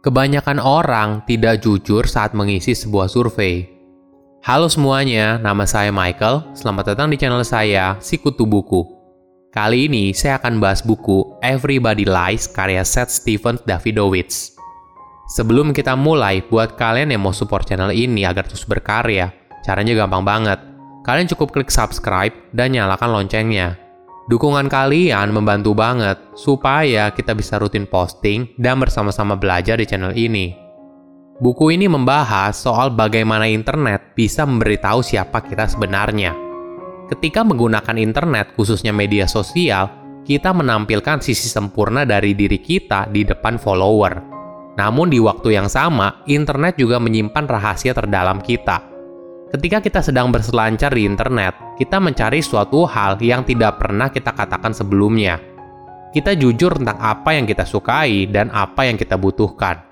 Kebanyakan orang tidak jujur saat mengisi sebuah survei. Halo semuanya, nama saya Michael. Selamat datang di channel saya, Sikutu Buku. Kali ini saya akan bahas buku Everybody Lies karya Seth Steven Davidowitz. Sebelum kita mulai, buat kalian yang mau support channel ini agar terus berkarya, caranya gampang banget. Kalian cukup klik subscribe dan nyalakan loncengnya. Dukungan kalian membantu banget supaya kita bisa rutin posting dan bersama-sama belajar di channel ini. Buku ini membahas soal bagaimana internet bisa memberitahu siapa kita sebenarnya. Ketika menggunakan internet, khususnya media sosial, kita menampilkan sisi sempurna dari diri kita di depan follower. Namun, di waktu yang sama, internet juga menyimpan rahasia terdalam kita Ketika kita sedang berselancar di internet, kita mencari suatu hal yang tidak pernah kita katakan sebelumnya. Kita jujur tentang apa yang kita sukai dan apa yang kita butuhkan.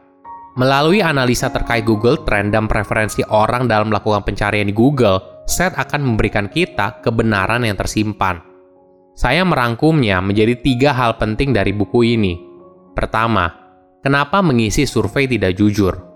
Melalui analisa terkait Google Trend dan preferensi orang dalam melakukan pencarian di Google, Seth akan memberikan kita kebenaran yang tersimpan. Saya merangkumnya menjadi tiga hal penting dari buku ini. Pertama, kenapa mengisi survei tidak jujur?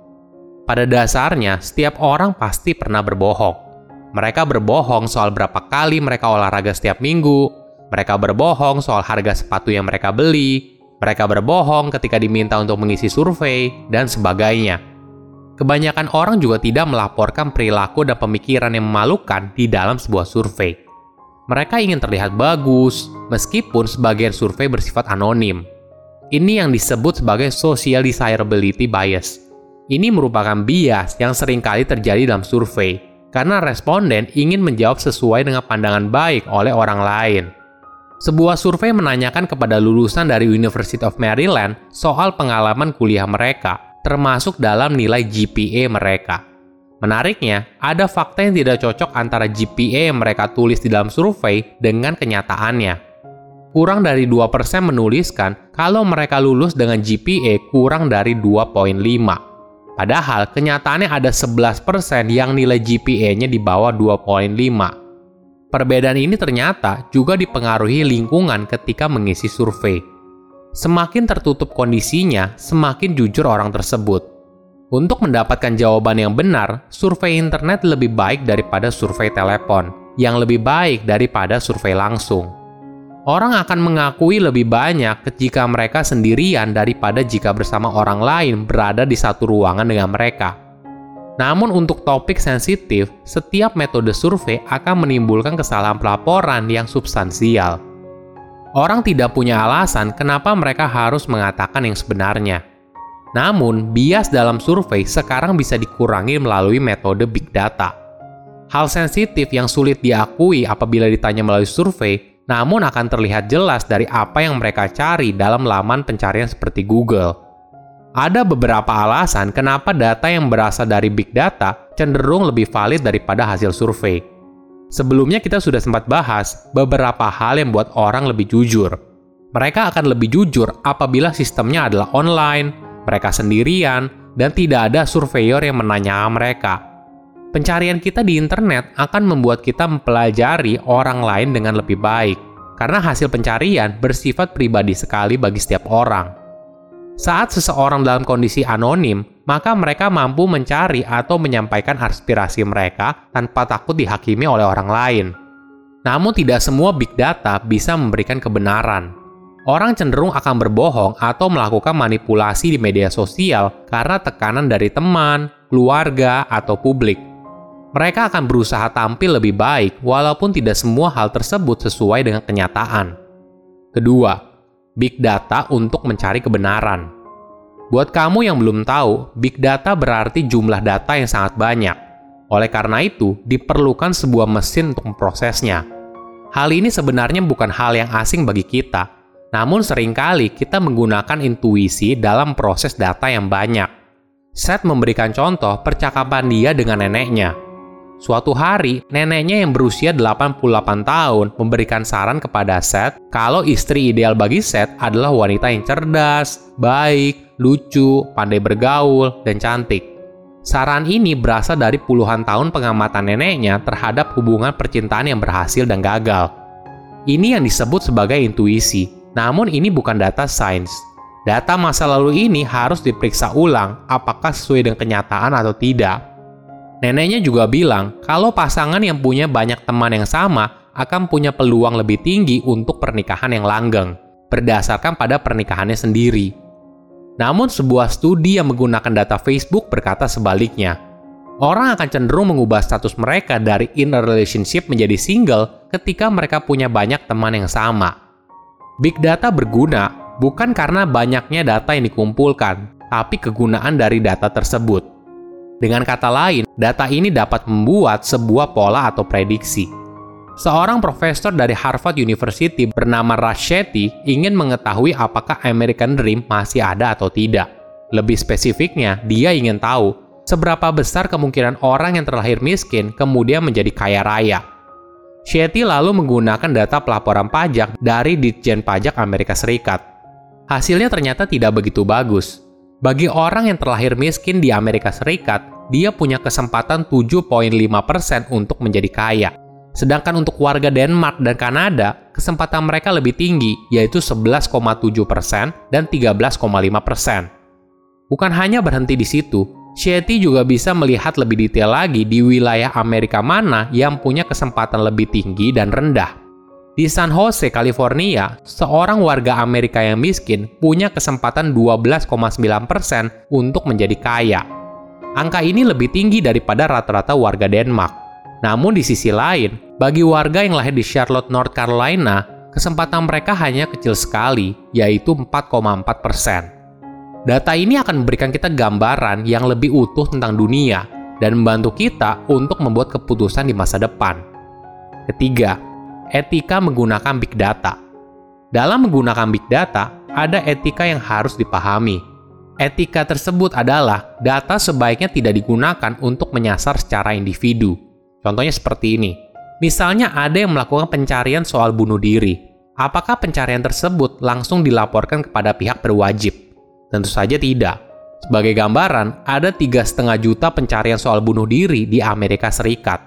Pada dasarnya, setiap orang pasti pernah berbohong. Mereka berbohong soal berapa kali mereka olahraga setiap minggu, mereka berbohong soal harga sepatu yang mereka beli, mereka berbohong ketika diminta untuk mengisi survei, dan sebagainya. Kebanyakan orang juga tidak melaporkan perilaku dan pemikiran yang memalukan di dalam sebuah survei. Mereka ingin terlihat bagus, meskipun sebagian survei bersifat anonim. Ini yang disebut sebagai social desirability bias ini merupakan bias yang sering kali terjadi dalam survei, karena responden ingin menjawab sesuai dengan pandangan baik oleh orang lain. Sebuah survei menanyakan kepada lulusan dari University of Maryland soal pengalaman kuliah mereka, termasuk dalam nilai GPA mereka. Menariknya, ada fakta yang tidak cocok antara GPA yang mereka tulis di dalam survei dengan kenyataannya. Kurang dari 2% menuliskan kalau mereka lulus dengan GPA kurang dari 2.5 Padahal kenyataannya ada 11% yang nilai GPA-nya di bawah 2.5. Perbedaan ini ternyata juga dipengaruhi lingkungan ketika mengisi survei. Semakin tertutup kondisinya, semakin jujur orang tersebut. Untuk mendapatkan jawaban yang benar, survei internet lebih baik daripada survei telepon, yang lebih baik daripada survei langsung. Orang akan mengakui lebih banyak jika mereka sendirian daripada jika bersama orang lain berada di satu ruangan dengan mereka. Namun untuk topik sensitif, setiap metode survei akan menimbulkan kesalahan pelaporan yang substansial. Orang tidak punya alasan kenapa mereka harus mengatakan yang sebenarnya. Namun, bias dalam survei sekarang bisa dikurangi melalui metode big data. Hal sensitif yang sulit diakui apabila ditanya melalui survei namun akan terlihat jelas dari apa yang mereka cari dalam laman pencarian seperti Google. Ada beberapa alasan kenapa data yang berasal dari big data cenderung lebih valid daripada hasil survei. Sebelumnya kita sudah sempat bahas beberapa hal yang buat orang lebih jujur. Mereka akan lebih jujur apabila sistemnya adalah online, mereka sendirian, dan tidak ada surveyor yang menanya mereka. Pencarian kita di internet akan membuat kita mempelajari orang lain dengan lebih baik, karena hasil pencarian bersifat pribadi sekali bagi setiap orang. Saat seseorang dalam kondisi anonim, maka mereka mampu mencari atau menyampaikan aspirasi mereka tanpa takut dihakimi oleh orang lain. Namun, tidak semua big data bisa memberikan kebenaran. Orang cenderung akan berbohong atau melakukan manipulasi di media sosial karena tekanan dari teman, keluarga, atau publik mereka akan berusaha tampil lebih baik walaupun tidak semua hal tersebut sesuai dengan kenyataan. Kedua, big data untuk mencari kebenaran. Buat kamu yang belum tahu, big data berarti jumlah data yang sangat banyak. Oleh karena itu, diperlukan sebuah mesin untuk memprosesnya. Hal ini sebenarnya bukan hal yang asing bagi kita, namun sering kali kita menggunakan intuisi dalam proses data yang banyak. Seth memberikan contoh percakapan dia dengan neneknya Suatu hari, neneknya yang berusia 88 tahun memberikan saran kepada Seth kalau istri ideal bagi Seth adalah wanita yang cerdas, baik, lucu, pandai bergaul, dan cantik. Saran ini berasal dari puluhan tahun pengamatan neneknya terhadap hubungan percintaan yang berhasil dan gagal. Ini yang disebut sebagai intuisi, namun ini bukan data sains. Data masa lalu ini harus diperiksa ulang apakah sesuai dengan kenyataan atau tidak. Neneknya juga bilang kalau pasangan yang punya banyak teman yang sama akan punya peluang lebih tinggi untuk pernikahan yang langgeng, berdasarkan pada pernikahannya sendiri. Namun sebuah studi yang menggunakan data Facebook berkata sebaliknya. Orang akan cenderung mengubah status mereka dari in a relationship menjadi single ketika mereka punya banyak teman yang sama. Big data berguna bukan karena banyaknya data yang dikumpulkan, tapi kegunaan dari data tersebut. Dengan kata lain, data ini dapat membuat sebuah pola atau prediksi. Seorang profesor dari Harvard University bernama Raschetti ingin mengetahui apakah American Dream masih ada atau tidak. Lebih spesifiknya, dia ingin tahu seberapa besar kemungkinan orang yang terlahir miskin kemudian menjadi kaya raya. Shetty lalu menggunakan data pelaporan pajak dari Ditjen Pajak Amerika Serikat hasilnya ternyata tidak begitu bagus. Bagi orang yang terlahir miskin di Amerika Serikat, dia punya kesempatan 7.5% untuk menjadi kaya. Sedangkan untuk warga Denmark dan Kanada, kesempatan mereka lebih tinggi, yaitu 11,7% dan 13,5%. Bukan hanya berhenti di situ, Shetty juga bisa melihat lebih detail lagi di wilayah Amerika mana yang punya kesempatan lebih tinggi dan rendah. Di San Jose, California, seorang warga Amerika yang miskin punya kesempatan 12,9% untuk menjadi kaya. Angka ini lebih tinggi daripada rata-rata warga Denmark. Namun di sisi lain, bagi warga yang lahir di Charlotte, North Carolina, kesempatan mereka hanya kecil sekali, yaitu 4,4%. Data ini akan memberikan kita gambaran yang lebih utuh tentang dunia dan membantu kita untuk membuat keputusan di masa depan. Ketiga, etika menggunakan big data. Dalam menggunakan big data, ada etika yang harus dipahami. Etika tersebut adalah data sebaiknya tidak digunakan untuk menyasar secara individu. Contohnya seperti ini. Misalnya ada yang melakukan pencarian soal bunuh diri. Apakah pencarian tersebut langsung dilaporkan kepada pihak berwajib? Tentu saja tidak. Sebagai gambaran, ada 3,5 juta pencarian soal bunuh diri di Amerika Serikat.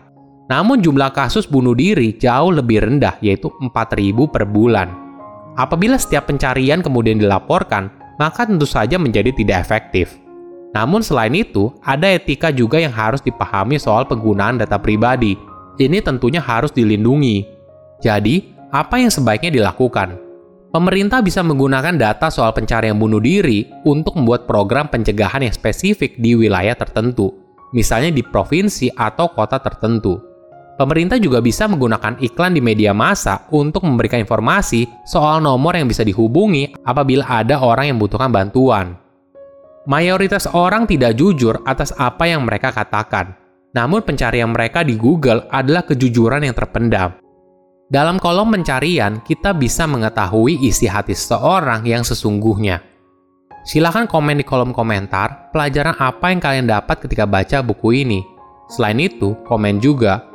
Namun jumlah kasus bunuh diri jauh lebih rendah yaitu 4.000 per bulan. Apabila setiap pencarian kemudian dilaporkan, maka tentu saja menjadi tidak efektif. Namun selain itu, ada etika juga yang harus dipahami soal penggunaan data pribadi. Ini tentunya harus dilindungi. Jadi, apa yang sebaiknya dilakukan? Pemerintah bisa menggunakan data soal pencarian bunuh diri untuk membuat program pencegahan yang spesifik di wilayah tertentu, misalnya di provinsi atau kota tertentu. Pemerintah juga bisa menggunakan iklan di media massa untuk memberikan informasi soal nomor yang bisa dihubungi apabila ada orang yang membutuhkan bantuan. Mayoritas orang tidak jujur atas apa yang mereka katakan, namun pencarian mereka di Google adalah kejujuran yang terpendam. Dalam kolom pencarian, kita bisa mengetahui isi hati seseorang yang sesungguhnya. Silahkan komen di kolom komentar pelajaran apa yang kalian dapat ketika baca buku ini. Selain itu, komen juga